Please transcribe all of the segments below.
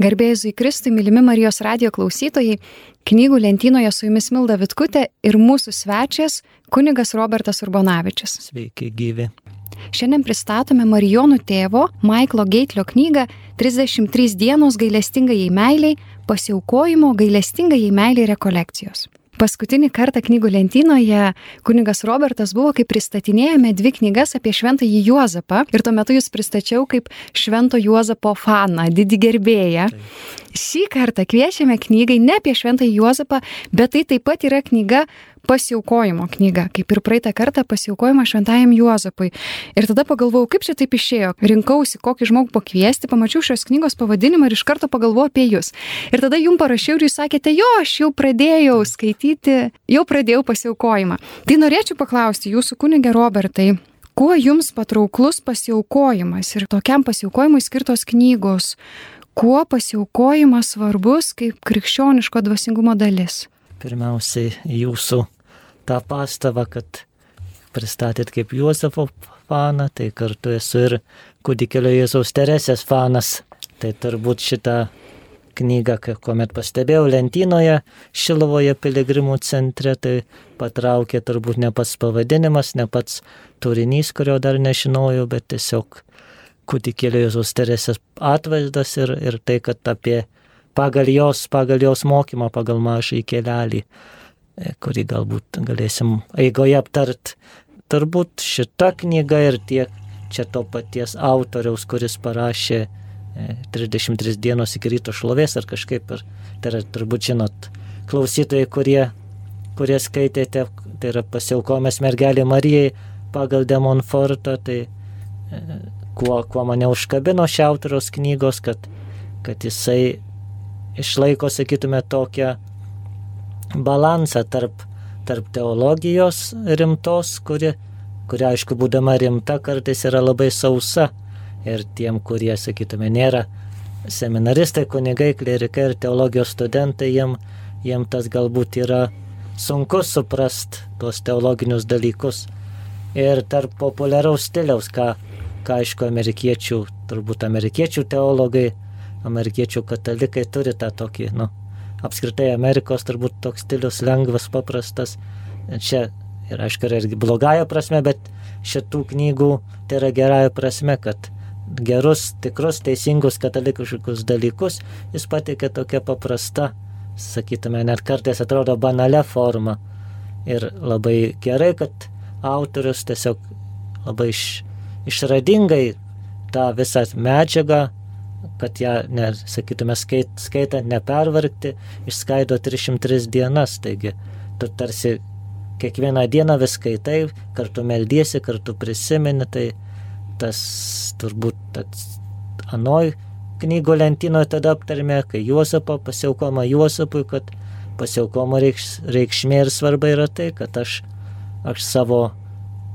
Garbėjai Kristui, mylimi Marijos radio klausytojai, knygų lentynoje su jumis Milda Vitkutė ir mūsų svečias kunigas Robertas Urbonavičius. Sveiki, gyvi. Šiandien pristatome Marijonų tėvo Maiklo Geitlio knygą 33 dienos gailestingai meiliai, pasiaukojimo gailestingai meiliai rekolekcijos. Paskutinį kartą knygų lentynoje kunigas Robertas buvo, kai pristatinėjome dvi knygas apie šventąjį Juozapą ir tuo metu jūs pristačiau kaip švento Juozapo faną, didį gerbėją. Šį kartą kviečiame knygai ne apie šventąjį Juozapą, bet tai taip pat yra knyga pasiaukojimo knyga, kaip ir praeitą kartą pasiaukojimo šventajam Juozapui. Ir tada pagalvojau, kaip čia taip išėjo. Rinkausi, kokį žmogų pakviesti, pamačiau šios knygos pavadinimą ir iš karto pagalvojau apie jūs. Ir tada jums parašiau ir jūs sakėte, jo, aš jau pradėjau skaityti, jau pradėjau pasiaukojimą. Tai norėčiau paklausti jūsų kunigė Robertai, kuo jums patrauklus pasiaukojimas ir tokiam pasiaukojimui skirtos knygos, kuo pasiaukojimas svarbus kaip krikščioniško dvasingumo dalis? Pirmiausiai jūsų tą pastabą, kad pristatėt kaip Juozapo faną, tai kartu esu ir kūdikėlio Jėzaus Teresės fanas. Tai turbūt šitą knygą, kuomet pastebėjau lentynoje Šilovoje piligrimų centre, tai patraukė turbūt ne pats pavadinimas, ne pats turinys, kurio dar nežinojau, bet tiesiog kūdikėlio Jėzaus Teresės atvaizdas ir, ir tai, kad apie pagal jos, pagal jos mokymą, pagal mažą kelelį, e, kurį galbūt galėsim eigoje aptart. Turbūt šita knyga ir tiek čia to paties autoriaus, kuris parašė 33 e, dienos iki ryto šlovės ar kažkaip, ir, tai yra turbūt žinot, klausytojai, kurie, kurie skaitėte, tai yra pasiaukomas mergelė Marijai pagal Demonfortą, tai e, kuo, kuo mane užkabino šiautoriaus knygos, kad, kad jisai išlaiko, sakytume, tokią balansą tarp, tarp teologijos rimtos, kuri, kuri, aišku, būdama rimta, kartais yra labai sausa. Ir tiem, kurie, sakytume, nėra seminaristai, kunigai, klerikai ir teologijos studentai, jiem, jiem tas galbūt yra sunku suprast tuos teologinius dalykus. Ir tarp populiaraus stiliaus, ką, ką aišku, amerikiečių, turbūt amerikiečių teologai amerikiečių katalikai turi tą tokį, nu, apskritai Amerikos turbūt toks stilius lengvas, paprastas. Čia ir aišku, yra irgi blogąją prasme, bet šitų knygų tai yra gerąją prasme, kad gerus, tikrus, teisingus katalikiškus dalykus jis patikė tokia paprasta, sakytume, net kartais atrodo banale forma. Ir labai gerai, kad autorius tiesiog labai iš, išradingai tą visą medžiagą kad ją, ne, sakytume, skait, skaitant nepervargti, išskaido 303 dienas, taigi tu tarsi kiekvieną dieną vis skaitai, kartu meldysi, kartu prisimeni, tai tas turbūt tas anoj knygų lentynoje tada aptarėme, kai Juozapo pasiaukoma Juozapui, kad pasiaukoma reikš, reikšmė ir svarba yra tai, kad aš, aš savo,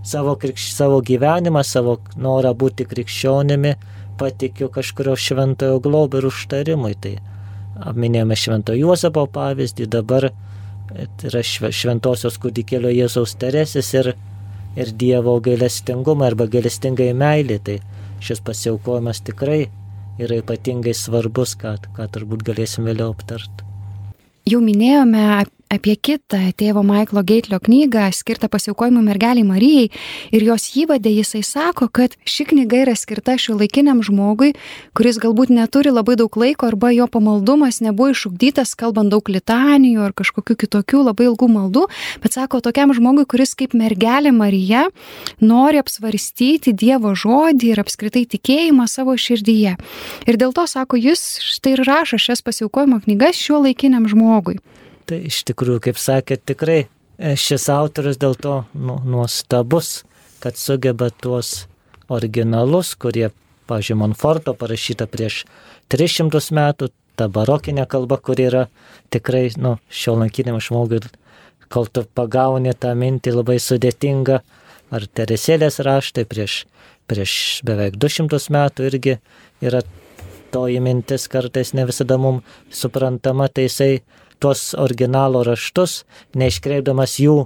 savo, krikš, savo gyvenimą, savo norą būti krikščionimi, patikiu kažkurio šventojo globį ir užtarimui. Tai minėjome šventojo Juozapo pavyzdį, dabar yra šventosios kūdikėlio Jėzaus Teresės ir, ir Dievo gailestingumą arba gailestingai meilį. Tai šis pasiaukojimas tikrai yra ypatingai svarbus, ką, ką turbūt galėsim vėliau aptarti. Jau minėjome apie kitą tėvo Maiklo Geitlio knygą skirtą pasiaukojimui mergeliai Marijai ir jos įvadė jisai sako, kad ši knyga yra skirta šio laikiniam žmogui, kuris galbūt neturi labai daug laiko arba jo pamaldumas nebuvo išugdytas, kalbant daug litanijų ar kažkokių kitokių labai ilgų maldų, bet sako tokiam žmogui, kuris kaip mergelė Marija nori apsvarstyti Dievo žodį ir apskritai tikėjimą savo širdyje. Ir dėl to, sako, jis štai ir rašo šias pasiaukojimo knygas šio laikiniam žmogui. Tai iš tikrųjų, kaip sakėt, tikrai e, šis autorius dėl to nu, nuostabus, kad sugeba tuos originalus, kurie, pažiūrėjau, Monforto parašyta prieš 300 metų, ta barokinė kalba, kuri yra tikrai, nu, šio lankiniam žmogui, kol tu pagauni tą mintį labai sudėtinga, ar Teresėlės raštai prieš, prieš beveik 200 metų irgi yra toji mintis kartais ne visada mums suprantama, tai jisai tuos originalo raštus, neiškreipdamas jų,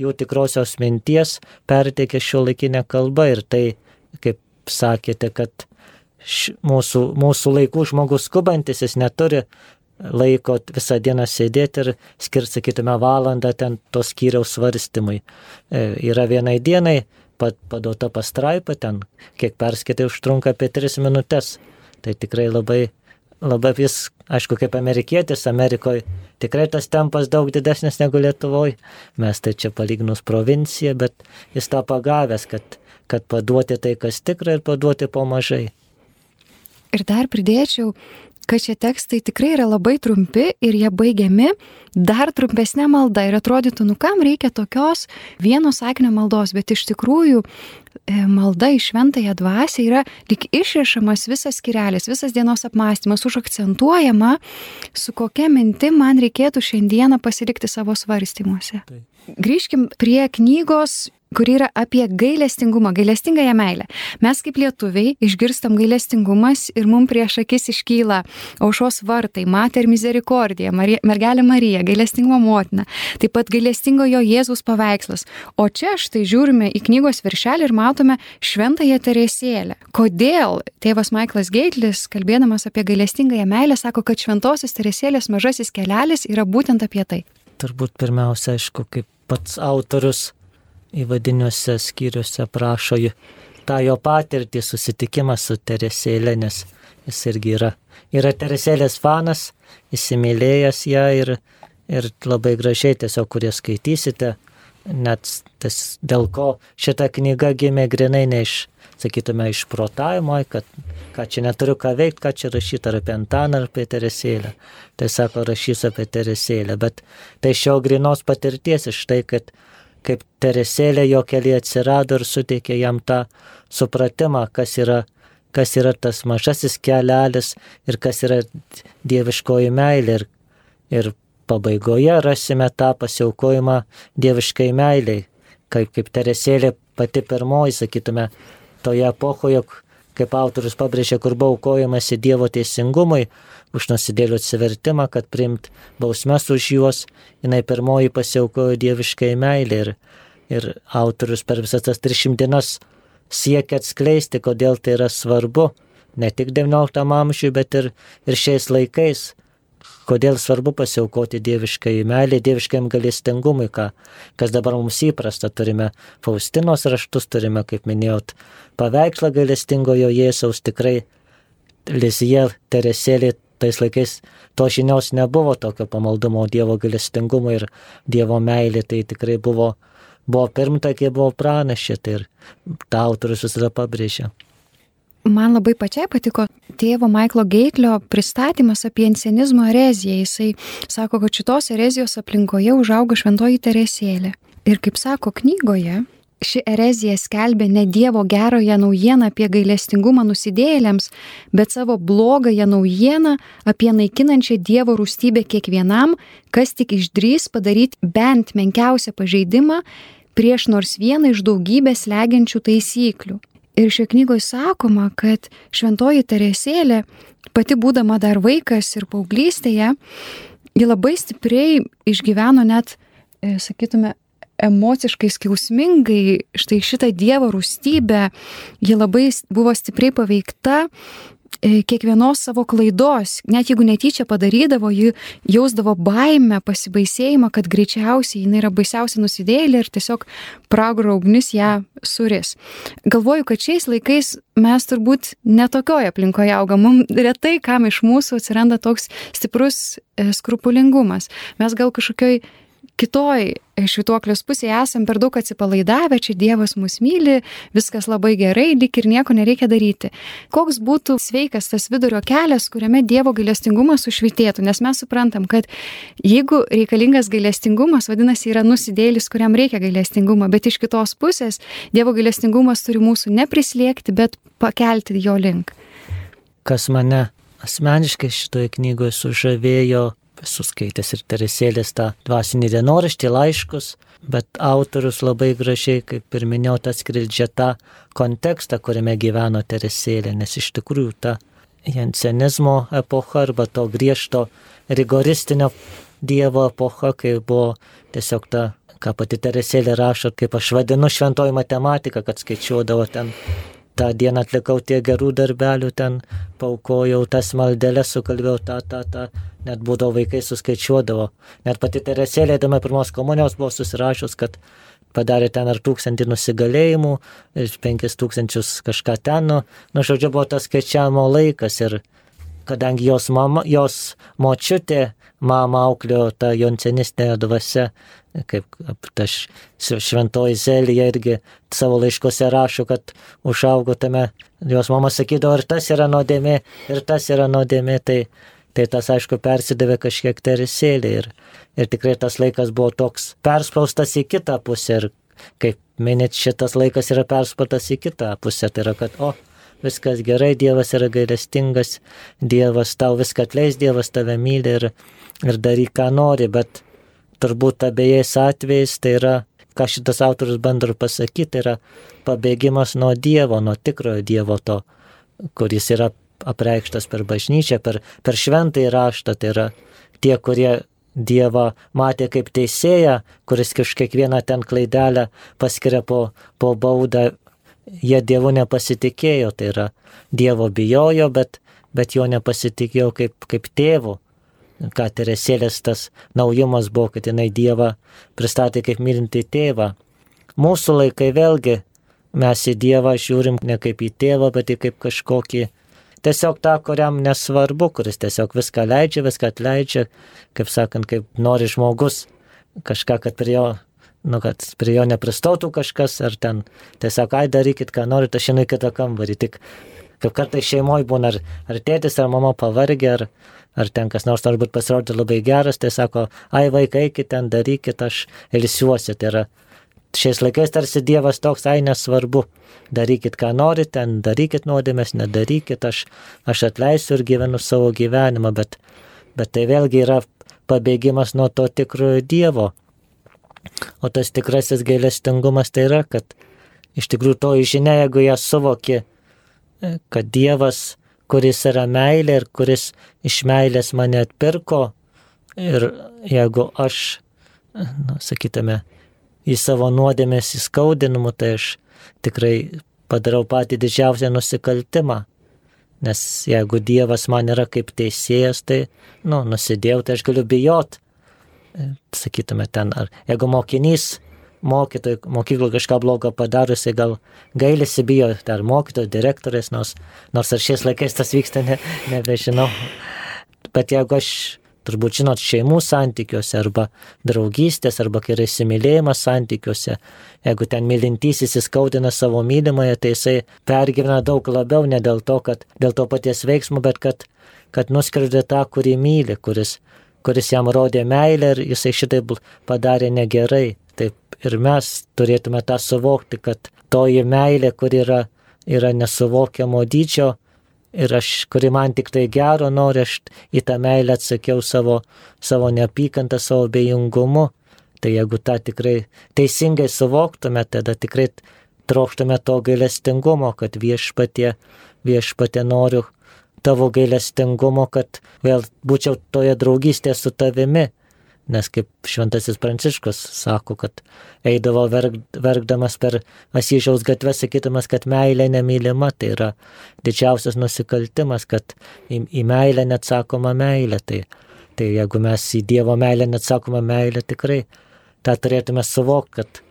jų tikrosios minties, perteikė šio laikinę kalbą ir tai, kaip sakėte, kad š, mūsų, mūsų laikų žmogus skubantis, jis neturi laiko visą dieną sėdėti ir skirti, sakytume, valandą ten tos skyriaus svarstymui. E, yra vienai dienai paduota pastraipa, ten kiek perskaitai užtrunka apie 3 minutės. Tai tikrai labai, labai vis, aišku, kaip amerikietis, Amerikoje tikrai tas tempas daug didesnis negu Lietuvoje. Mes tai čia palyginus provincija, bet jis tą pagavęs, kad, kad paduoti tai, kas tikra ir paduoti po mažai. Ir dar pridėčiau, kad šie tekstai tikrai yra labai trumpi ir jie baigiami dar trumpesnė malda ir atrodytų, nu kam reikia tokios vieno sakinio maldos, bet iš tikrųjų e, malda į šventąją dvasę yra lik išrišamas visas skirelis, visas dienos apmąstymas, užakcentuojama, su kokia minti man reikėtų šiandieną pasilikti savo svarstymuose. Grįžkim prie knygos kuri yra apie gailestingumą, gailestingąją meilę. Mes kaip lietuviai išgirstam gailestingumas ir mums prieš akis iškyla aušos vartai, Mater Misericordija, Marija, mergelė Marija, gailestingumo motina, taip pat gailestingojo Jėzus paveikslas. O čia štai žiūrime į knygos viršelį ir matome šventąją Teresėlę. Kodėl tėvas Michaelas Geitlis, kalbėdamas apie gailestingąją meilę, sako, kad šventosios Teresėlės mažasis kelelis yra būtent apie tai? Turbūt pirmiausia, aišku, kaip pats autorius įvadiniuose skyriuose prašo tą jo patirtį, susitikimą su Teresėlė, nes jis irgi yra, yra Teresėlės fanas, įsimylėjęs ją ir, ir labai gražiai tiesiog, kurie skaitysite, net tas, dėl ko šita knyga gimė grinai ne iš, sakytume, iš protavimo, kad ką čia neturiu ką veikti, ką čia rašyti ar apie Antaną, ar apie Teresėlę. Tai sako, rašys apie Teresėlę, bet tai šio grinos patirties iš tai, kad kaip Teresėlė jo keliai atsirado ir suteikė jam tą supratimą, kas yra, kas yra tas mažasis kelelis ir kas yra dieviškoji meilė. Ir, ir pabaigoje rasime tą pasiaukojimą dieviškai meiliai, kaip, kaip Teresėlė pati pirmoji, sakytume, toje epochoje, kaip autorius pabrėžė, kur buvo aukojamasi Dievo teisingumui, už nusidėlių atsivertimą, kad priimt bausmes už juos, jinai pirmoji pasiaukojo dieviškai meilė ir, ir autorius per visas tas 300 dienas siekia atskleisti, kodėl tai yra svarbu, ne tik XIX amžiui, bet ir, ir šiais laikais, kodėl svarbu pasiaukoti dieviškai meilė, dieviškam galestingumui, ką, kas dabar mums įprasta, turime Faustinos raštus, turime, kaip minėjot, paveikslą galestingojo Jėzaus, tikrai Lizija Teresėlė tais laikais to žinios nebuvo tokio pamaldumo Dievo galestingumo ir Dievo meilė, tai tikrai buvo, buvo pirmtakė, buvo pranašė, tai ir tą autorius visada pabrėžė. Man labai pačiai patiko tėvo Maiklo Geitlio pristatymas apie ensenizmo ereziją. Jisai sako, kad šitos erezijos aplinkoje užauga šventoji Teresėlė. Ir kaip sako knygoje, ši erezija skelbė ne Dievo gerąją naujieną apie gailestingumą nusidėjėliams, bet savo blogąją naujieną apie naikinančią Dievo rūstybę kiekvienam, kas tik išdrys padaryti bent menkiausią pažeidimą prieš nors vieną iš daugybės legiančių taisyklių. Ir šioje knygoje sakoma, kad šventoji Teresėlė, pati būdama dar vaikas ir paauglystėje, ji labai stipriai išgyveno net, e, sakytume, emociškai skausmingai štai šitą Dievo rūstybę, ji labai buvo stipriai paveikta kiekvienos savo klaidos, net jeigu netyčia padarydavo, ji jausdavo baimę, pasibaisėjimą, kad greičiausiai jinai yra baisiausia nusidėlė ir tiesiog pragaro ugnis ją suris. Galvoju, kad šiais laikais mes turbūt netokioje aplinkoje augam, mums retai kam iš mūsų atsiranda toks stiprus e, skrupulingumas. Mes gal kažkokioj kitoj švituoklės pusėje esam per daug atsipalaidavę, čia Dievas mus myli, viskas labai gerai, lik ir nieko nereikia daryti. Koks būtų sveikas tas vidurio kelias, kuriame Dievo gailestingumas sušvitėtų, nes mes suprantam, kad jeigu reikalingas gailestingumas, vadinasi, yra nusidėlis, kuriam reikia gailestingumo, bet iš kitos pusės Dievo gailestingumas turi mūsų neprislėgti, bet pakelti jo link. Kas mane asmeniškai šitoje knygoje sužavėjo, esu skaitęs ir Teresėlės tą dvasinį dienoraštį, laiškus, bet autorius labai gražiai, kaip ir minėjau, atskleidžia tą kontekstą, kuriame gyveno Teresėlė, nes iš tikrųjų ta jensenizmo epocha arba to griežto rigoristinio Dievo epocha, kai buvo tiesiog ta, ką pati Teresėlė rašo, kaip aš vadinu šventoji matematika, kad skaičiuodavo ten tą dieną atlikau tiek gerų darbelių, ten paukojau tas maldelės, sukalbėjau tą, tą, tą, net būdavo vaikai suskaičiuodavo. Net pati Teresėlė, dama pirmos komunijos buvo susirašus, kad padarė ten ar tūkstantį nusigalėjimų, penkis tūkstančius kažką ten, nu, nu, žodžiu, buvo tas skaičiavimo laikas ir kadangi jos, mama, jos močiutė mama auklėjo tą joncenistinę dvasę, kaip ta šventoji Zelija irgi savo laiškose rašo, kad užaugo tame, jos mama sakydavo, ir tas yra nuodėmė, ir tas yra nuodėmė, tai, tai tas aišku persidavė kažkiek teresėlį ir, ir tikrai tas laikas buvo toks perspaustas į kitą pusę ir kaip minėt, šitas laikas yra perspaustas į kitą pusę, tai yra, kad, o, viskas gerai, Dievas yra gailestingas, Dievas tau viską atleis, Dievas tave myli ir, ir daryk, ką nori, bet turbūt abiejais atvejais tai yra, ką šitas autorius bando pasakyti, tai yra pabėgimas nuo Dievo, nuo tikrojo Dievo to, kuris yra apreikštas per bažnyčią, per, per šventąjį raštą, tai yra tie, kurie Dievą matė kaip teisėją, kuris kiekvieną ten klaidelę paskiria po, po baudą jie Dievu nepasitikėjo, tai yra Dievo bijojo, bet, bet jo nepasitikėjo kaip, kaip tėvu. Ką Teresėlės tas naujumas buvo, kad jinai Dievą pristatė kaip mylinti tėvą. Mūsų laikai vėlgi mes į Dievą žiūrim ne kaip į tėvą, bet į kaip kažkokį tiesiog tą, kuriam nesvarbu, kuris tiesiog viską leidžia, viską atleidžia, kaip sakant, kaip nori žmogus kažką, kad prie jo nu, kad prie jo nepristautų kažkas, ar ten tiesiog, ai darykit, ką norite, aš žinai kitą kambarį. Tik kaip kartais šeimoje būna, ar, ar tėtis, ar mama pavargę, ar, ar ten kas nors turbūt pasirodė labai geras, tai sako, ai vaikai, eikit ten, darykit, aš ilsiuosi. Tai yra šiais laikais tarsi Dievas toks, ai nesvarbu, darykit, ką norite, ten darykit nuodėmės, nedarykit, aš, aš atleisiu ir gyvenu savo gyvenimą, bet, bet tai vėlgi yra pabėgimas nuo to tikrojo Dievo. O tas tikrasis gailestingumas tai yra, kad iš tikrųjų to žinia, jeigu ją suvoki, e, kad Dievas, kuris yra meilė ir kuris iš meilės mane atpirko, ir jeigu aš, nu, sakytume, į savo nuodėmės įskaudinimu, tai aš tikrai padarau patį didžiausią nusikaltimą. Nes jeigu Dievas man yra kaip teisėjas, tai, nu, nusidėjau, tai aš galiu bijot, sakytume ten, ar jeigu mokinys mokytojai mokyklo kažką blogo padariusi, gal gailisi bijo, ar mokytojai, direktorės, nors, nors ar šiais laikais tas vyksta, ne, nebežinau. Bet jeigu aš, turbūt žinot, šeimų santykiuose arba draugystės arba kai yra įsimylėjimas santykiuose, jeigu ten mylintysis įskaudina savo mylimąją, tai jisai pergyvena daug labiau ne dėl to, kad dėl to paties veiksmo, bet kad, kad nuskriaudė tą, kurį myli, kuris kuris jam rodė meilę ir jisai šitaip padarė negerai. Taip ir mes turėtume tą suvokti, kad toji meilė, kuri yra, yra nesuvokiamo dydžio ir aš, kuri man tik tai gero nori, aš į tą meilę atsakiau savo, savo neapykantą, savo bejungumu. Tai jeigu tą tikrai teisingai suvoktume, tada tikrai trokštume to gailestingumo, kad viešpatie, viešpatie noriu tavo gailestingumo, kad vėl būčiau toje draugystėje su tavimi. Nes kaip šventasis Pranciškus sako, kad eidavo verk, verkdamas per Asyžiaus gatvę, sakydamas, kad meilė nemylima, tai yra didžiausias nusikaltimas, kad į, į meilę neatsakoma meilė. Tai, tai jeigu mes į Dievo meilę neatsakoma meilė, tikrai tą turėtume suvokti, kad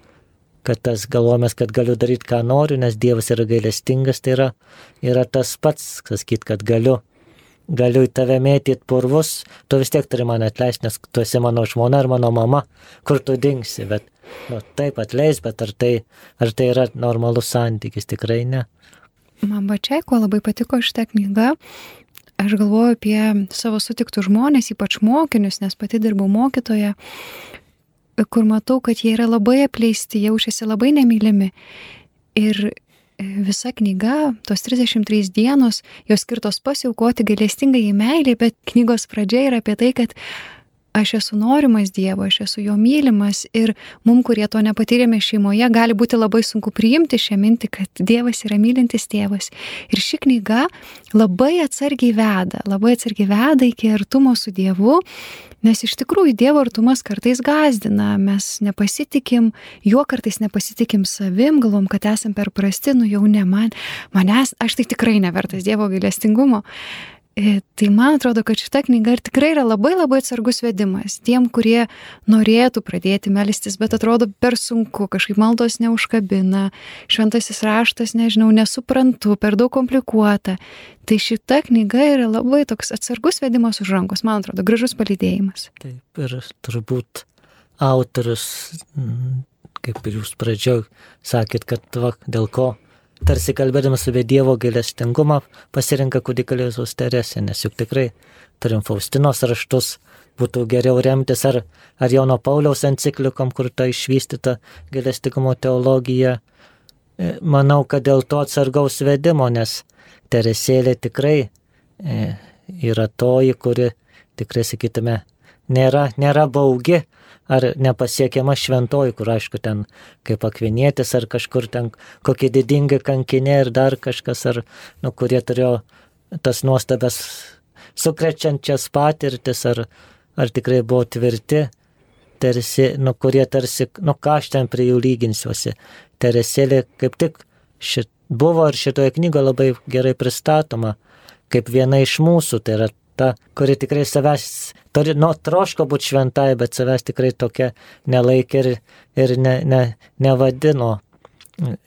kad tas galvomės, kad galiu daryti, ką noriu, nes Dievas yra gailestingas, tai yra, yra tas pats, sakyt, kad galiu, galiu į tave mėtyti purvus, tu vis tiek turi mane atleisti, nes tu esi mano žmona ar mano mama, kur tu dingsi, bet nu, taip atleis, bet ar tai, ar tai yra normalus santykis, tikrai ne. Man pačiai, kuo labai patiko šitą knygą, aš galvoju apie savo sutiktų žmonės, ypač mokinius, nes pati dirbau mokytoje kur matau, kad jie yra labai apleisti, jaučiasi labai nemylimi. Ir visa knyga, tos 33 dienos, jos skirtos pasiaukoti gailestingai į meilį, bet knygos pradžia yra apie tai, kad aš esu norimas Dievo, aš esu jo mylimas ir mum, kurie to nepatyrėme šeimoje, gali būti labai sunku priimti šią mintį, kad Dievas yra mylintis tėvas. Ir ši knyga labai atsargiai veda, labai atsargiai veda iki artumo su Dievu, nes iš tikrųjų Dievo artumas kartais gazdina, mes nepasitikim, juo kartais nepasitikim savim, galvom, kad esam per prasti, nu jau ne man, manęs, aš tai tikrai nevertas Dievo gailestingumo. E, tai man atrodo, kad šita knyga ir tikrai yra labai labai atsargus vedimas tiem, kurie norėtų pradėti melstis, bet atrodo per sunku, kažkaip maldos neužkabina, šventasis raštas, nežinau, nesuprantu, per daug komplikuota. Tai šita knyga yra labai toks atsargus vedimas už rankos, man atrodo, gražus palydėjimas. Taip ir turbūt autorius, kaip ir jūs pradžioj sakėt, kad va, dėl ko tarsi kalbėdamas apie Dievo gailestingumą, pasirenka kūdikelio Jėzus Teresė, nes juk tikrai turim Faustinos raštus, būtų geriau remtis ar, ar Jono Pauliaus enciklikom, kur ta išvystyta gailestingumo teologija. E, manau, kad dėl to atsargaus vedimo, nes Teresėlė tikrai e, yra toji, kuri tikrai, sakytume, nėra, nėra baugi, ar nepasiekiama šventoji, kur aišku ten kaip akvinėtis, ar kažkur ten kokie didingi kankinė ir dar kažkas, ar, nu, kurie turėjo tas nuostabės sukrečiančias patirtis, ar, ar tikrai buvo tvirti, tarsi, nu, kurie tarsi, nu, ką aš ten prie jų lyginsiuosi. Teresėlė kaip tik šit, buvo ir šitoje knygoje labai gerai pristatoma kaip viena iš mūsų, tai yra ta, kuri tikrai savęs, turi, nu, troško būti šventai, bet savęs tikrai tokia nelaikė ir, ir ne, ne, nevadino.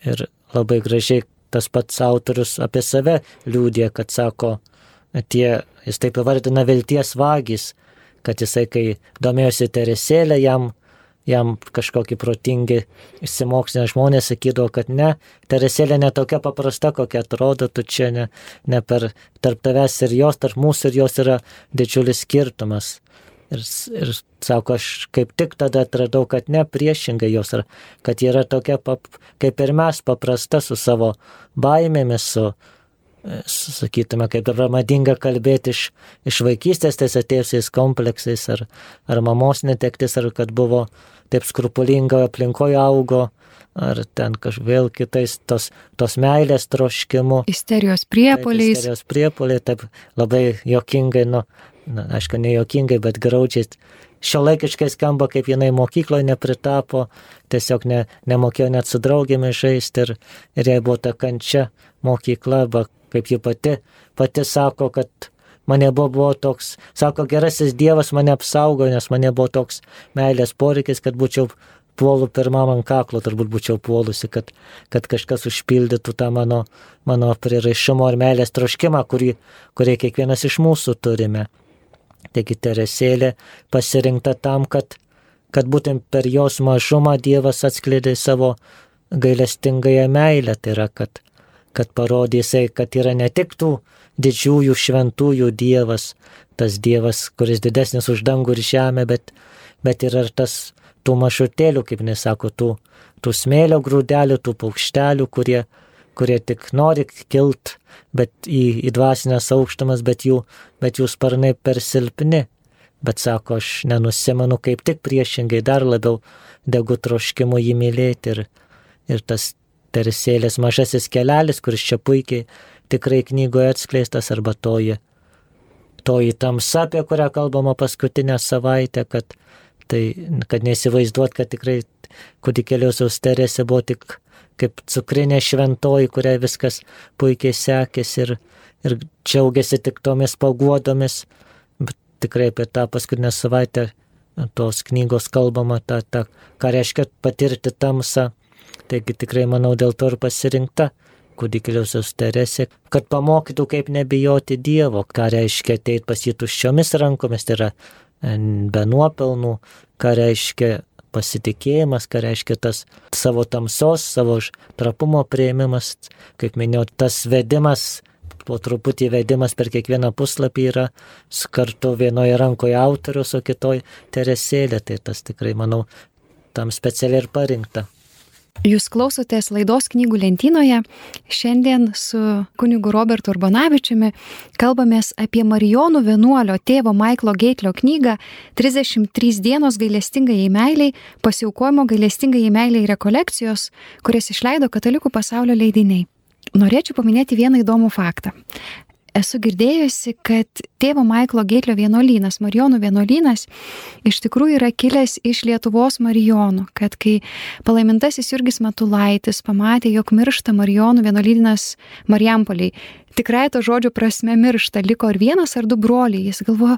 Ir labai gražiai tas pats autorius apie save liūdė, kad sako, tie, jis taip įvardina vilties vagys, kad jisai, kai domėjosi Teresėlė, jam jam kažkokie protingi išsimokslinę žmonės sakydavo, kad ne, Teresėlė ne tokia paprasta, kokia atrodo, tu čia ne, ne per tarp tavęs ir jos, tarp mūsų ir jos yra didžiulis skirtumas. Ir, ir sako, aš kaip tik tada atradau, kad ne priešingai jos, kad yra tokia pap, kaip ir mes, paprasta su savo baimėmis, su, sakytume, kaip dabar madinga kalbėti iš, iš vaikystės tais atėjusiais kompleksais, ar, ar mamos netektis, ar kad buvo taip skrupulingoje aplinkoje augo, ar ten kažvėl kitais tos, tos meilės troškimu. Isterijos priepoliais. Taip, isterijos priepoliai, taip labai jokingai, nu, na, aišku, ne jokingai, bet graudžiai. Šio laikiškai skamba, kaip jinai mokykloje nepritapo, tiesiog ne, nemokėjo net su draugėmis žaisti ir, ir jai buvo ta kančia mokykla, ba, kaip ji pati, pati sako, kad mane buvo, buvo toks, sako, gerasis Dievas mane apsaugo, nes mane buvo toks meilės poreikis, kad būčiau puolų pirmam ant kaklo, turbūt būčiau puolusi, kad, kad kažkas užpildytų tą mano, mano priraišumo ir meilės troškimą, kurį, kurį kiekvienas iš mūsų turime. Taigi Teresėlė pasirinkta tam, kad, kad būtent per jos mažumą Dievas atskleidė savo gailestingąją meilę, tai yra, kad, kad parodė jisai, kad yra ne tik tų didžiųjų šventųjų Dievas, tas Dievas, kuris didesnis už dangų ir žemę, bet, bet yra ir tas tų mažutėlių, kaip nesako, tų, tų smėlio grūdelių, tų paukštelių, kurie, kurie tik nori kilt, bet į, į dvasinės aukštumas, bet jų, bet jų sparnai per silpni. Bet sako, aš nenusimenu kaip tik priešingai dar labiau degu troškimu jį mylėti ir, ir tas teresėlės mažasis kelelis, kuris čia puikiai tikrai knygoje atskleistas arba toji, toji tamsa, apie kurią kalbama paskutinę savaitę, kad, tai, kad neįsivaizduot, kad tikrai kūdikėliosios Teresė buvo tik kaip cukrinė šventoji, kuriai viskas puikiai sekėsi ir, ir džiaugiasi tik tomis paguodomis, bet tikrai apie tą paskutinę savaitę tos knygos kalbama, ta, ta, ką reiškia patirti tamsą. Taigi tikrai manau dėl to ir pasirinkta kūdikėliausios Teresė, kad pamokytų, kaip nebijoti Dievo, ką reiškia ateiti pas jį tuščiomis rankomis, tai yra e, be nuopelnų, ką reiškia pasitikėjimas, ką reiškia tas savo tamsos, savo trapumo prieimimas, kaip minėjau, tas vedimas, po truputį vedimas per kiekvieną puslapį yra kartu vienoje rankoje autorius, o kitoje teresėlė, tai tas tikrai, manau, tam specialiai ir parinkta. Jūs klausotės laidos knygų lentynoje. Šiandien su kunigu Robertu Urbanavičiumi kalbamės apie Marijonų vienuolio tėvo Maiklo Geitlio knygą 33 dienos gailestingai meiliai, pasiaukojimo gailestingai meiliai rekolekcijos, kurias išleido Katalikų pasaulio leidiniai. Norėčiau paminėti vieną įdomų faktą esu girdėjusi, kad tėvo Maiklo Gėtlio vienuolynas, Marijonų vienuolynas, iš tikrųjų yra kilęs iš Lietuvos Marijonų, kad kai palaimintasis Jurgis Matulaitis pamatė, jog miršta Marijonų vienuolynas Marijampoliai, tikrai to žodžio prasme miršta, liko ar vienas ar du broliai, jis galvojo,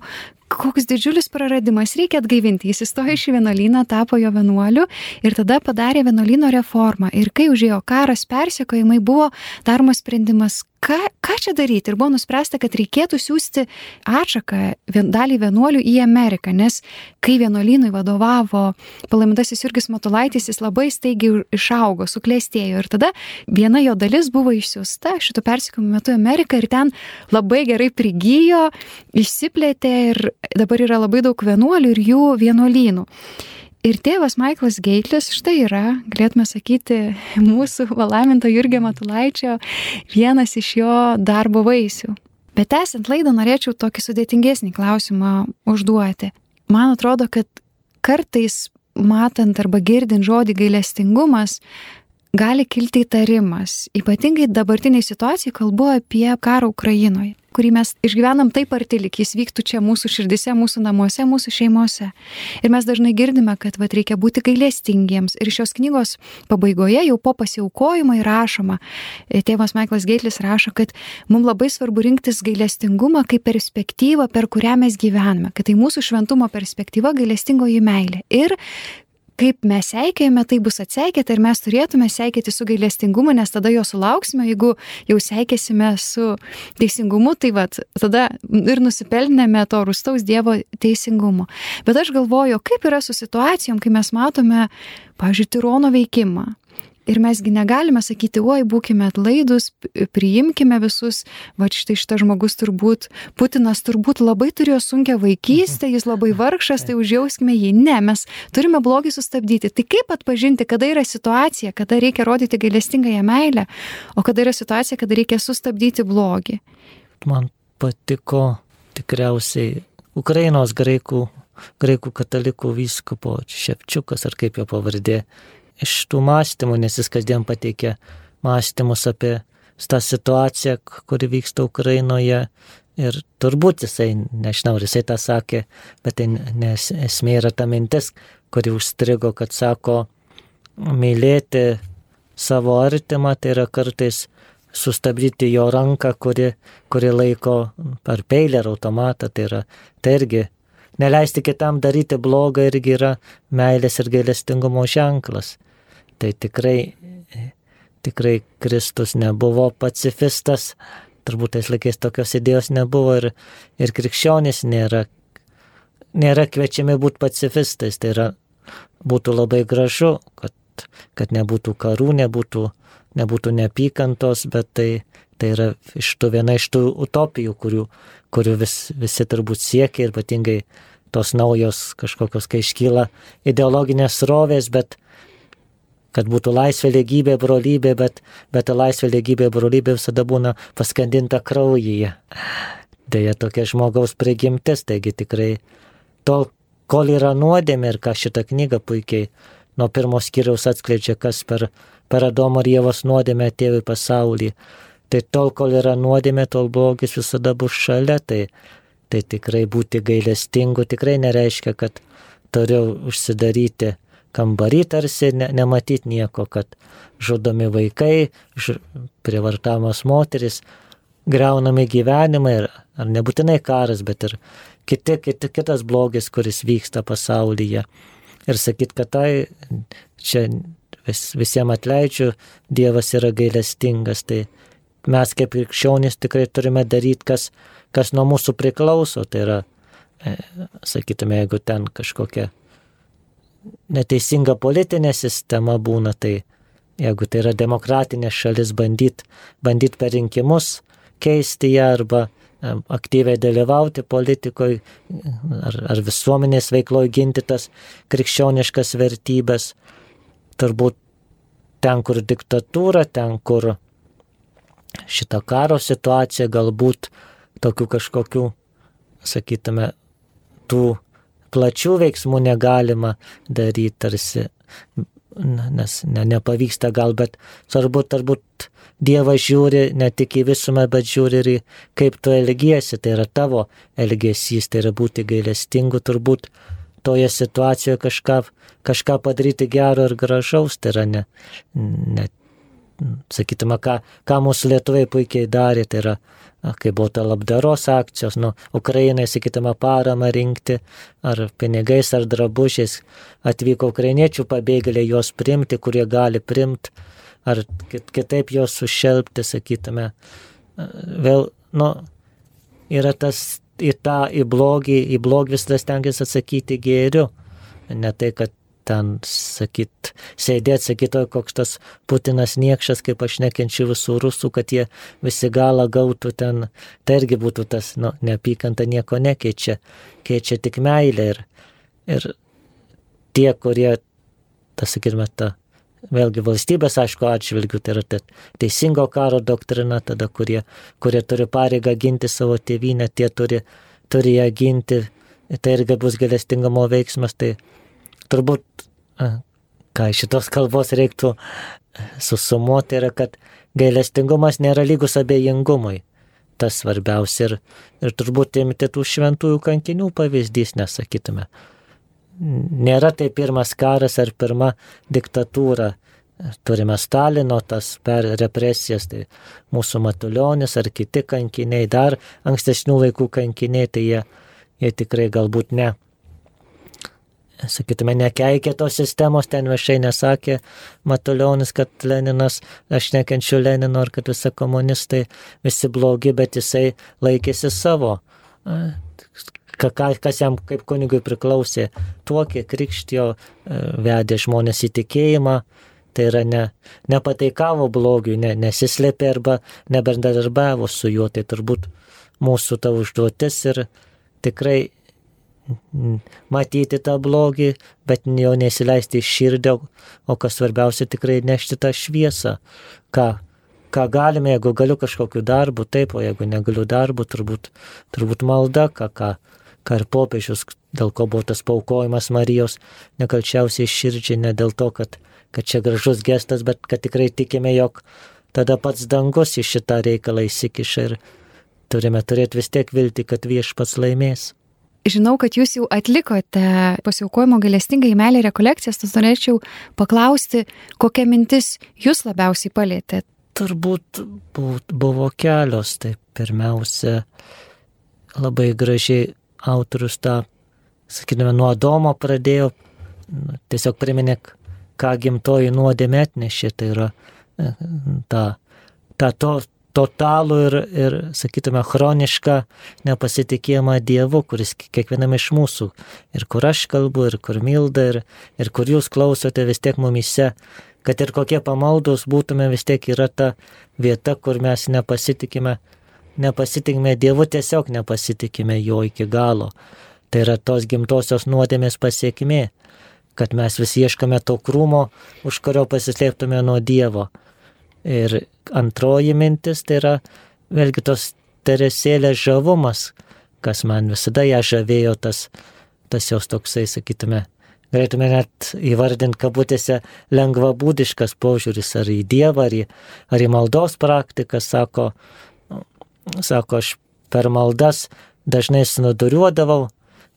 koks didžiulis praradimas, reikia atgaivinti. Jis įstojo iš vienuolyną, tapo jo vienuoliu ir tada padarė vienuolyno reformą. Ir kai užėjo karas, persiekojimai, buvo daromas sprendimas, ką, ką čia daryti. Ir buvo nuspręsta, kad reikėtų siūsti atšaką dalį vienuolių į Ameriką, nes kai vienuolynui vadovavo palaimintasis Jurgis Matulaitis, jis labai staigiai išaugo, suklėstėjo. Ir tada viena jo dalis buvo išsiųsta šitų persikojimų metu į Ameriką ir ten labai gerai prigijo, išsiplėtė ir dabar yra labai daug vienuolių ir jų vienuolynų. Ir tėvas Maiklas Geitlis, štai yra, galėtume sakyti, mūsų valaminto Jurgio Matulaičio vienas iš jo darbo vaisių. Bet tęsiant laidą norėčiau tokį sudėtingesnį klausimą užduoti. Man atrodo, kad kartais matant arba girdint žodį gailestingumas, gali kilti įtarimas. Ypatingai dabartiniai situacijai kalbu apie karą Ukrainoje kurį mes išgyvenam taip arti, lik jis vyktų čia mūsų širdise, mūsų namuose, mūsų šeimose. Ir mes dažnai girdime, kad vat, reikia būti gailestingiems. Ir šios knygos pabaigoje, jau po pasiaukojimo įrašoma, e, tėvas Michaelas Geitlis rašo, kad mums labai svarbu rinktis gailestingumą kaip perspektyvą, per kurią mes gyvename, kad tai mūsų šventumo perspektyva gailestingoji meilė. Ir kaip mes seikėjame, tai bus atseikėta ir mes turėtume seikėti su gailestingumu, nes tada jo sulauksime, jeigu jau seikėsime su teisingumu, tai vad, tada ir nusipelnėme to rūstaus Dievo teisingumo. Bet aš galvoju, kaip yra su situacijom, kai mes matome, pavyzdžiui, tirono veikimą. Ir mesgi negalime sakyti, oi, būkime atlaidus, priimkime visus, va štai šitas žmogus turbūt, Putinas turbūt labai turėjo sunkę vaikystę, jis labai vargšas, tai užjauskime jį. Ne, mes turime blogį sustabdyti. Tai kaip atpažinti, kada yra situacija, kada reikia rodyti gailestingąją meilę, o kada yra situacija, kada reikia sustabdyti blogį. Man patiko tikriausiai Ukrainos graikų, graikų katalikų vyskupo Šepčiukas, ar kaip jo pavardė, iš tų mąstymų, nes jis kasdien pateikia mąstymus apie tą situaciją, kuri vyksta Ukrainoje. Ir turbūt jisai, nežinau, ar jisai tą sakė, bet tai nes, esmė yra ta mintis, kuri užstrigo, kad sako, mylėti savo artimą, tai yra kartais sustabdyti jo ranką, kuri, kuri laiko per peilį ar automatą, tai yra, tai irgi neleisti kitam daryti blogą irgi yra meilės ir gailestingumo ženklas tai tikrai, tikrai Kristus nebuvo pacifistas, turbūt tais laikais tokios idėjos nebuvo ir, ir krikščionys nėra, nėra kviečiami būti pacifistais, tai yra būtų labai gražu, kad, kad nebūtų karų, nebūtų, nebūtų neapykantos, bet tai, tai yra iš tų viena iš tų utopijų, kurių, kurių vis, visi turbūt siekia ir ypatingai tos naujos kažkokios, kai iškyla ideologinės rovės, bet, kad būtų laisvė, lygybė, brolybė, bet, bet ta laisvė, lygybė, brolybė visada būna paskandinta kraujyje. Deja, tokia žmogaus prigimtis, taigi tikrai tol, kol yra nuodėmė ir ką šitą knygą puikiai nuo pirmos skyriaus atskleidžia, kas per, per Adomo ir Jėvos nuodėmę atėjo į pasaulį. Tai tol, kol yra nuodėmė, tol blogis visada bus šalia, tai, tai tikrai būti gailestingu tikrai nereiškia, kad turiu užsidaryti kambarį tarsi ne, nematyti nieko, kad žudomi vaikai, ž, privartamas moteris, greunami gyvenimai, ir, ar nebūtinai karas, bet ir kiti, kiti, kitas blogis, kuris vyksta pasaulyje. Ir sakyt, kad tai čia vis, visiems atleidžiu, Dievas yra gailestingas, tai mes kaip krikščionys tikrai turime daryti, kas, kas nuo mūsų priklauso. Tai yra, e, sakytume, jeigu ten kažkokia neteisinga politinė sistema būna, tai jeigu tai yra demokratinė šalis, bandyt, bandyt per rinkimus keisti ją arba aktyviai dalyvauti politikoje ar, ar visuomenės veikloje ginti tas krikščioniškas vertybės, turbūt ten, kur diktatūra, ten, kur šita karo situacija, galbūt tokių kažkokių, sakytume, tų plačių veiksmų negalima daryti tarsi, nes ne, nepavyksta gal, bet svarbu turbūt Dievas žiūri ne tik į visumą, bet žiūri ir į kaip tu elgiesi, tai yra tavo elgesys, tai yra būti gailestingu, turbūt toje situacijoje kažką, kažką padaryti gero ir gražaus, tai yra ne, ne sakytume, ką, ką mūsų lietuviai puikiai darė, tai yra, kai buvo ta labdaros akcijos, nu, Ukrainai, sakytume, paramą rinkti, ar pinigais, ar drabužiais, atvyko ukrainiečių pabėgėliai juos primti, kurie gali primti, ar kitaip juos sušelbti, sakytume. Vėl, nu, yra tas į tą, į blogį, į blogį visada stengiasi atsakyti gėriu. Ne tai, kad ten sakyt, sėdėti, sakyti, koks tas Putinas niekšas, kaip aš nekenčiu visų rusų, kad jie visi galą gautų ten, tai irgi būtų tas, nu, neapykanta nieko nekeičia, keičia tik meilė ir, ir tie, kurie, tas sakytume, ta, vėlgi valstybės, aišku, atžvilgių, tai yra ta teisingo karo doktrina, tada, kurie, kurie turi pareigą ginti savo tėvynę, tie turi, turi ją ginti, tai irgi bus galestingamo veiksmas, tai turbūt, ką šitos kalbos reiktų susumuoti, yra, kad gailestingumas nėra lygus abejingumui. Tas svarbiausia ir, ir turbūt imti tų šventųjų kankinių pavyzdys, nesakytume. Nėra tai pirmas karas ar pirma diktatūra. Turime Stalino tas per represijas, tai mūsų matulionis ar kiti kankiniai, dar ankstesnių laikų kankiniai, tai jie, jie tikrai galbūt ne sakytume, nekeikė tos sistemos, ten viešai nesakė Matulionis, kad Leninas, aš nekenčiu Lenino ir kad visi komunistai visi blogi, bet jisai laikėsi savo. Kas jam kaip kunigui priklausė, tuokė, krikštijo, vedė žmonės į tikėjimą, tai yra ne, nepateikavo blogiui, ne, nesislėpė arba nebendradarbiavo su juo, tai turbūt mūsų ta užduotis ir tikrai matyti tą blogį, bet jo nesileisti iš širdį, o kas svarbiausia tikrai nešti tą šviesą. Ką, ką galime, jeigu galiu kažkokiu darbu, taip, o jeigu negaliu darbu, turbūt, turbūt malda, ką, ką, ką ir popiežius, dėl ko buvo tas paukojimas Marijos, nekalčiausiai širdžiai, ne dėl to, kad, kad čia gražus gestas, bet kad tikrai tikime, jog tada pats dangus į šitą reikalą įsikiša ir turime turėti vis tiek vilti, kad viešpats laimės. Žinau, kad jūs jau atlikote pasiaukojimo galestingai meilė rekolekcijas, tad norėčiau paklausti, kokia mintis jūs labiausiai palėtė. Turbūt buvo kelios, tai pirmiausia, labai gražiai autorius tą, sakykime, nuo Adomo pradėjo, nu, tiesiog priminė, ką gimtoji nuodėmė atnešė, tai yra e, ta, ta to, totalų ir, ir, sakytume, chronišką nepasitikėjimą Dievu, kuris kiekvienam iš mūsų, ir kur aš kalbu, ir kur milda, ir, ir kur jūs klausote vis tiek mumise, kad ir kokie pamaldus būtume, vis tiek yra ta vieta, kur mes nepasitikime, nepasitikime Dievu, tiesiog nepasitikime jo iki galo. Tai yra tos gimtosios nuodėmės pasiekmė, kad mes vis ieškome to krūmo, už kurio pasislėptume nuo Dievo. Ir antroji mintis tai yra vėlgi tos teresėlės žavumas, kas man visada ją žavėjo, tas, tas jos toksai, sakytume, galėtume net įvardinti kabutėse lengvabūdiškas požiūris ar į Dievą, ar į, ar į maldos praktiką, sako, sako, aš per maldas dažnai snuduriuodavau,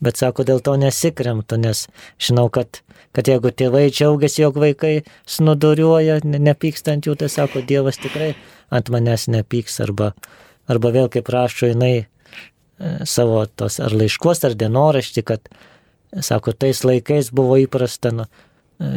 bet sako, dėl to nesikremtu, nes žinau, kad kad jeigu tėvai džiaugiasi, jog vaikai snuduriuoja, nepykstant jų, tai sako, Dievas tikrai ant manęs nepyks, arba, arba vėl kaip rašo jinai e, savo tos ar laiškos, ar dienoraštį, kad, sako, tais laikais buvo įprasta, nu,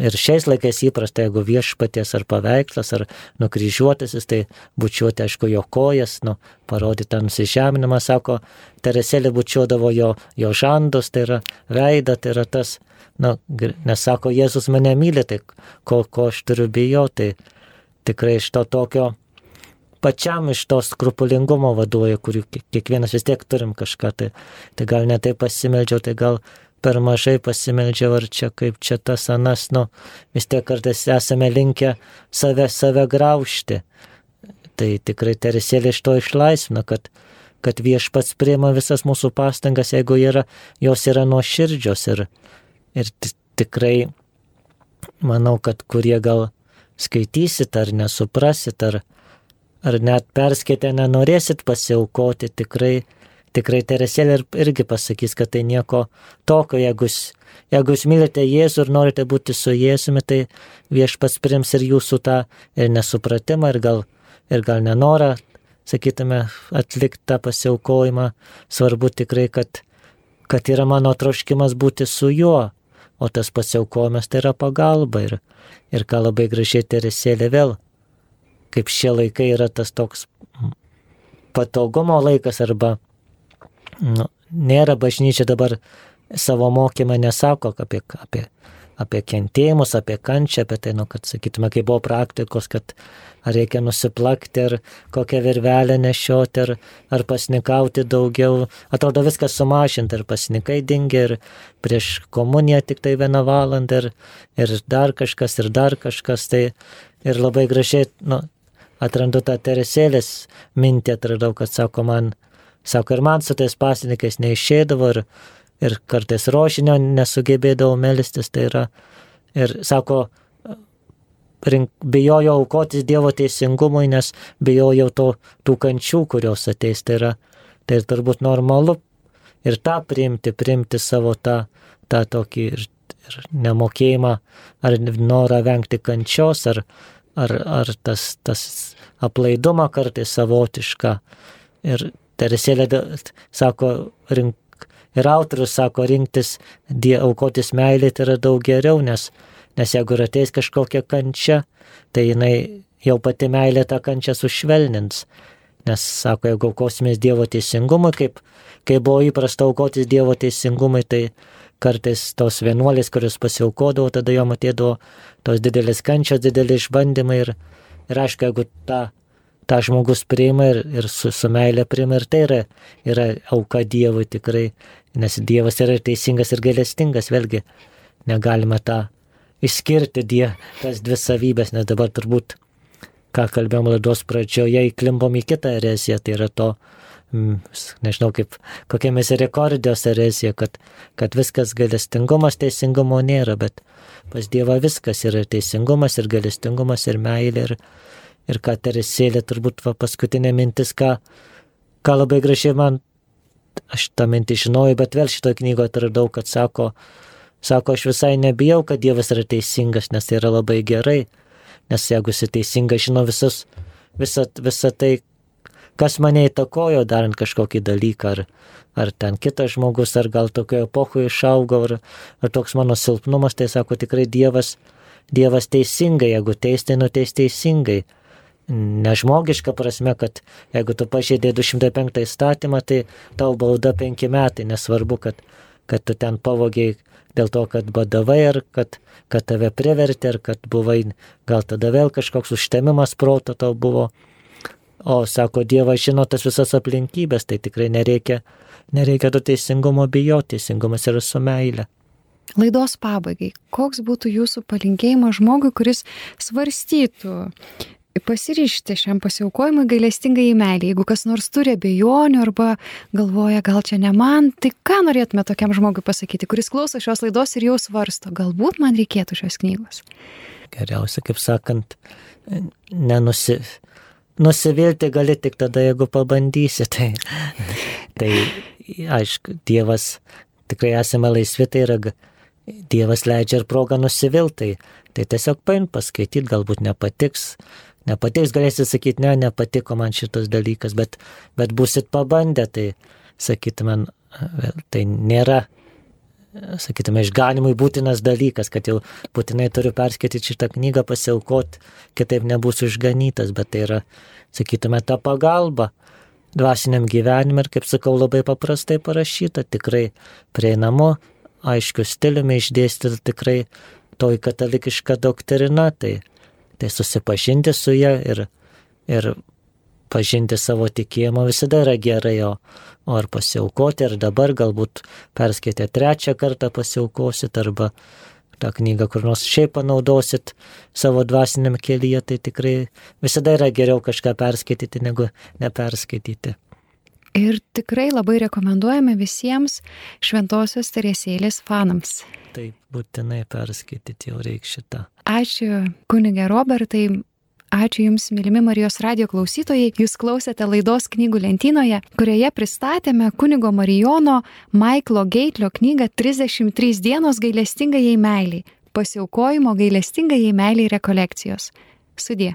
ir šiais laikais įprasta, jeigu viešpaties ar paveikslas, ar nukryžiuotasis, tai bučiuoti, aišku, jo kojas, nu, parodyti tą nusižeminimą, sako, Teresėlė bučiuodavo jo, jo žandus, tai yra veidą, tai yra tas, na, nes sako, Jėzus mane myli, tai ko, ko aš turiu bijoti, tai tikrai iš to tokio pačiam iš to skrupulingumo vaduoja, kurių kiekvienas vis tiek turim kažką, tai, tai gal netai pasimeldžiau, tai gal per mažai pasimeldžiau, ar čia kaip čia tas anas, nu, vis tiek kartais esame linkę save, save graužti. Tai tikrai teresėlė iš to išlaisvina, kad, kad viešpats priema visas mūsų pastangas, jeigu yra, jos yra nuoširdžios ir, ir tikrai manau, kad kurie gal skaitysit ar nesuprasit, ar, ar net perskaitę nenorėsit pasiaukoti, tikrai tikrai Teresėlė irgi pasakys, kad tai nieko tokio, jeigu, jeigu jūs mylite Jėzų ir norite būti su Jėzumi, tai viešpas prims ir jūsų tą ir nesupratimą, ir gal, ir gal nenorą, sakytume, atlikti tą pasiaukojimą. Svarbu tikrai, kad, kad yra mano troškimas būti su juo, o tas pasiaukojimas tai yra pagalba. Ir, ir ką labai gražiai Teresėlė vėl, kaip šie laikai yra tas toks patogumo laikas arba nu, nėra bažnyčia dabar savo mokymą nesako apie, apie, apie kentėjimus, apie kančią, apie tai, nu, kad sakytume, kai buvo praktikos, kad ar reikia nusiplakti, ar kokią virvelę nešioti, ar, ar pasnikauti daugiau. Atrodo viskas sumažinti, ir pasnikai dingia, ir prieš komuniją tik tai vieną valandą, ir, ir dar kažkas, ir dar kažkas. Tai ir labai gražiai, nu, atrandu tą teresėlės mintį, atradau, kad sako man, Sako, ir man su tais pasininkais neišėdavo ir, ir kartais rožinio nesugebėdavo melstis. Tai yra, ir sako, rink, bijojau aukotis Dievo teisingumui, nes bijojau to, tų kančių, kurios ateis. Tai yra, tai ir turbūt normalu ir tą priimti, priimti savo tą, tą tokį ir, ir nemokėjimą, ar norą vengti kančios, ar, ar, ar tas, tas aplaidumą kartais savotišką. Ir Teresėlė sako, rink, ir autorius sako, rinktis, die, aukotis meilė tai yra daug geriau, nes, nes jeigu ir ateis kažkokia kančia, tai jinai jau pati meilė tą kančią sušvelnins. Nes, sako, jeigu aukosimės Dievo teisingumui, kaip, kaip buvo įprasta aukotis Dievo teisingumui, tai kartais tos vienuolės, kurios pasiaukodavo, tada jo matėdavo tos didelės kančios, dideli išbandymai ir, ir aišku, jeigu tą tą žmogus priima ir, ir su, su meilė priima ir tai yra, yra auka Dievui tikrai, nes Dievas yra teisingas ir gailestingas, vėlgi negalime tą išskirti die, tas dvi savybės, nes dabar turbūt, ką kalbėjom laidos pradžioje, įklimbom į kitą ereziją, tai yra to, mm, nežinau, kaip kokia miserikordijos erezija, kad, kad viskas gailestingumas, teisingumo nėra, bet pas Dievą viskas yra teisingumas ir gailestingumas ir meilė. Ir, ir ką Teresėlė turbūt va, paskutinė mintis, ką, ką labai gražiai man, aš tą mintį žinojau, bet vėl šitoje knygoje atradau, kad sako, sako, aš visai nebijau, kad Dievas yra teisingas, nes tai yra labai gerai, nes jeigu jis teisingas, žino visus, visą, visą tai, kas mane įtakojo darant kažkokį dalyką, ar, ar ten kitas žmogus, ar gal tokio epochoje išaugo, ar, ar toks mano silpnumas, tai sako tikrai Dievas, Dievas teisingai, jeigu teis, tai nuteis teisingai nežmogiška prasme, kad jeigu tu pažeidai 205 įstatymą, tai tau bauda 5 metai, nesvarbu, kad, kad tu ten pavogiai dėl to, kad badavai ar kad, kad tave privertė, ar kad buvai, gal tada vėl kažkoks užtemimas proto tau buvo. O sako, Dievas žino tas visas aplinkybės, tai tikrai nereikia, nereikia to teisingumo bijoti, teisingumas yra su meile. Laidos pabaigai, koks būtų jūsų palinkėjimas žmogui, kuris svarstytų pasiryšti šiam pasiaukojimui gailestingai į meilį. Jeigu kas nors turi abejonių arba galvoja, gal čia ne man, tai ką norėtume tokiam žmogui pasakyti, kuris klauso šios laidos ir jau svarsto, galbūt man reikėtų šios knygos. Geriausia, kaip sakant, nenusi, nusivilti gali tik tada, jeigu pabandysi. Tai, tai aišku, Dievas, tikrai esame laisvi, tai yra Dievas leidžia ir progą nusiviltai. Tai tiesiog paim paskaityti, galbūt nepatiks, nepatiks, galėsit sakyti, ne, nepatiko man šitas dalykas, bet, bet busit pabandę, tai sakytume, tai nėra, sakytume, išganimui būtinas dalykas, kad jau būtinai turiu perskaityti šitą knygą, pasiaukoti, kitaip nebūsiu išganytas, bet tai yra, sakytume, ta pagalba dvasiniam gyvenimui ir, kaip sakau, labai paprastai parašyta, tikrai prieinamu, aiškiu stiliumi išdėstyta tikrai toj katalikiška doktrina, tai tai susipažinti su ją ir, ir pažinti savo tikėjimą visada yra gerai, o, o ar pasiaukoti, ar dabar galbūt perskaitę trečią kartą pasiaukosit, arba tą knygą kur nors šiaip panaudosit savo dvasiniam kelyje, tai tikrai visada yra geriau kažką perskaityti negu neperskaityti. Ir tikrai labai rekomenduojame visiems Šventojios Teresėlės fanams. Taip, būtinai perskaityti jau reikia šitą. Ačiū kunigė Robertai, Ačiū Jums, mylimi Marijos radio klausytojai. Jūs klausėte laidos knygų lentynoje, kurioje pristatėme kunigo Marijono Maiklo Geitlio knygą 33 dienos gailestingai meiliai - pasiaukojimo gailestingai meiliai rekolekcijos. Sudė.